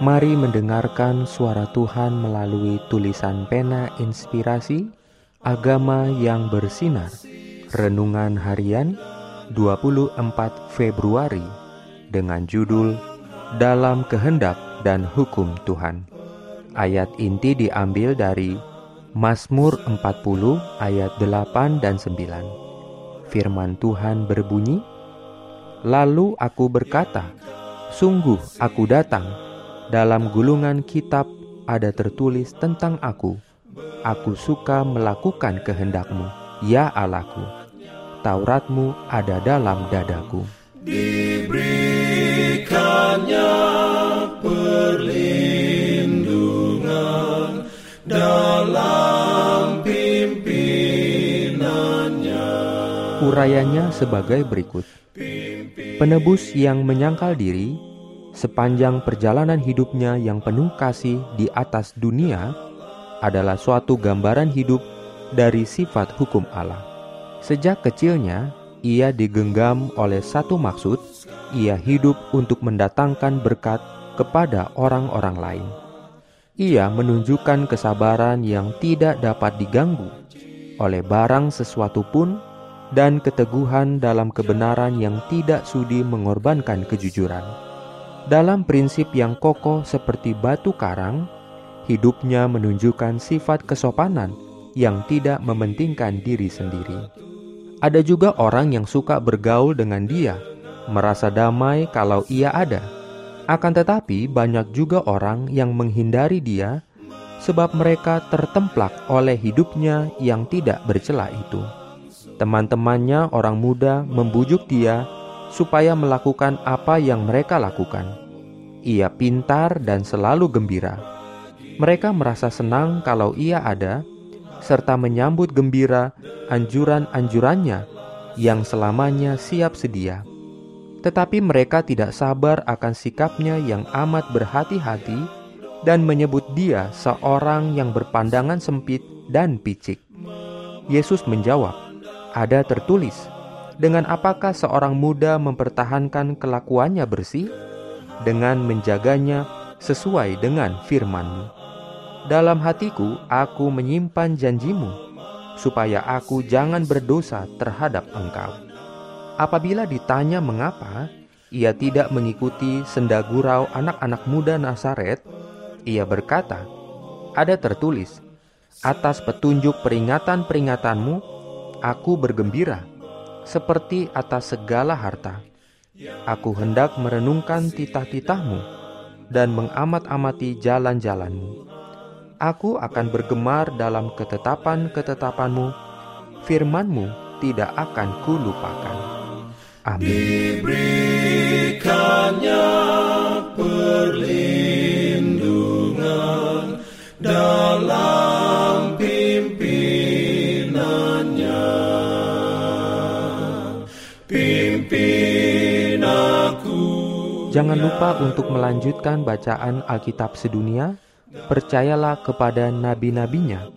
Mari mendengarkan suara Tuhan melalui tulisan pena inspirasi Agama yang bersinar. Renungan harian 24 Februari Dengan judul Dalam Kehendak dan Hukum Tuhan Ayat inti diambil dari Mazmur 40 ayat 8 dan 9 Firman Tuhan berbunyi Lalu aku berkata, Sungguh aku datang dalam gulungan kitab ada tertulis tentang aku. Aku suka melakukan kehendakmu, ya Allahku. Tauratmu ada dalam dadaku. Diberikannya perlindungan dalam pimpinannya. Urayanya sebagai berikut. Penebus yang menyangkal diri sepanjang perjalanan hidupnya yang penuh kasih di atas dunia adalah suatu gambaran hidup dari sifat hukum Allah. Sejak kecilnya, ia digenggam oleh satu maksud, ia hidup untuk mendatangkan berkat kepada orang-orang lain. Ia menunjukkan kesabaran yang tidak dapat diganggu oleh barang sesuatu pun dan keteguhan dalam kebenaran yang tidak sudi mengorbankan kejujuran. Dalam prinsip yang kokoh seperti batu karang, hidupnya menunjukkan sifat kesopanan yang tidak mementingkan diri sendiri. Ada juga orang yang suka bergaul dengan dia, merasa damai kalau ia ada. Akan tetapi, banyak juga orang yang menghindari dia sebab mereka tertemplak oleh hidupnya yang tidak bercela itu. Teman-temannya, orang muda, membujuk dia supaya melakukan apa yang mereka lakukan. Ia pintar dan selalu gembira. Mereka merasa senang kalau ia ada, serta menyambut gembira anjuran-anjurannya yang selamanya siap sedia. Tetapi mereka tidak sabar akan sikapnya yang amat berhati-hati dan menyebut dia seorang yang berpandangan sempit dan picik. Yesus menjawab, "Ada tertulis, dengan apakah seorang muda mempertahankan kelakuannya bersih? Dengan menjaganya sesuai dengan firman-Mu. Dalam hatiku aku menyimpan janjimu, supaya aku jangan berdosa terhadap engkau. Apabila ditanya mengapa, ia tidak mengikuti sendagurau anak-anak muda Nazaret, ia berkata, ada tertulis, atas petunjuk peringatan-peringatanmu, aku bergembira, seperti atas segala harta. Aku hendak merenungkan titah-titahmu dan mengamat-amati jalan-jalanmu. Aku akan bergemar dalam ketetapan-ketetapanmu, firmanmu tidak akan kulupakan. Amin. Diberikannya Jangan lupa untuk melanjutkan bacaan Alkitab sedunia. Percayalah kepada nabi-nabinya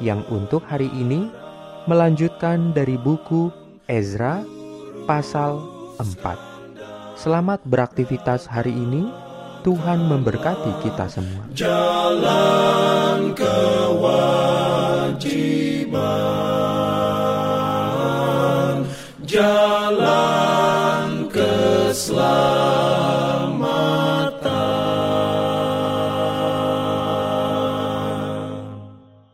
yang untuk hari ini melanjutkan dari buku Ezra pasal 4. Selamat beraktivitas hari ini. Tuhan memberkati kita semua. Jalan kewajiban, jalan keselamatan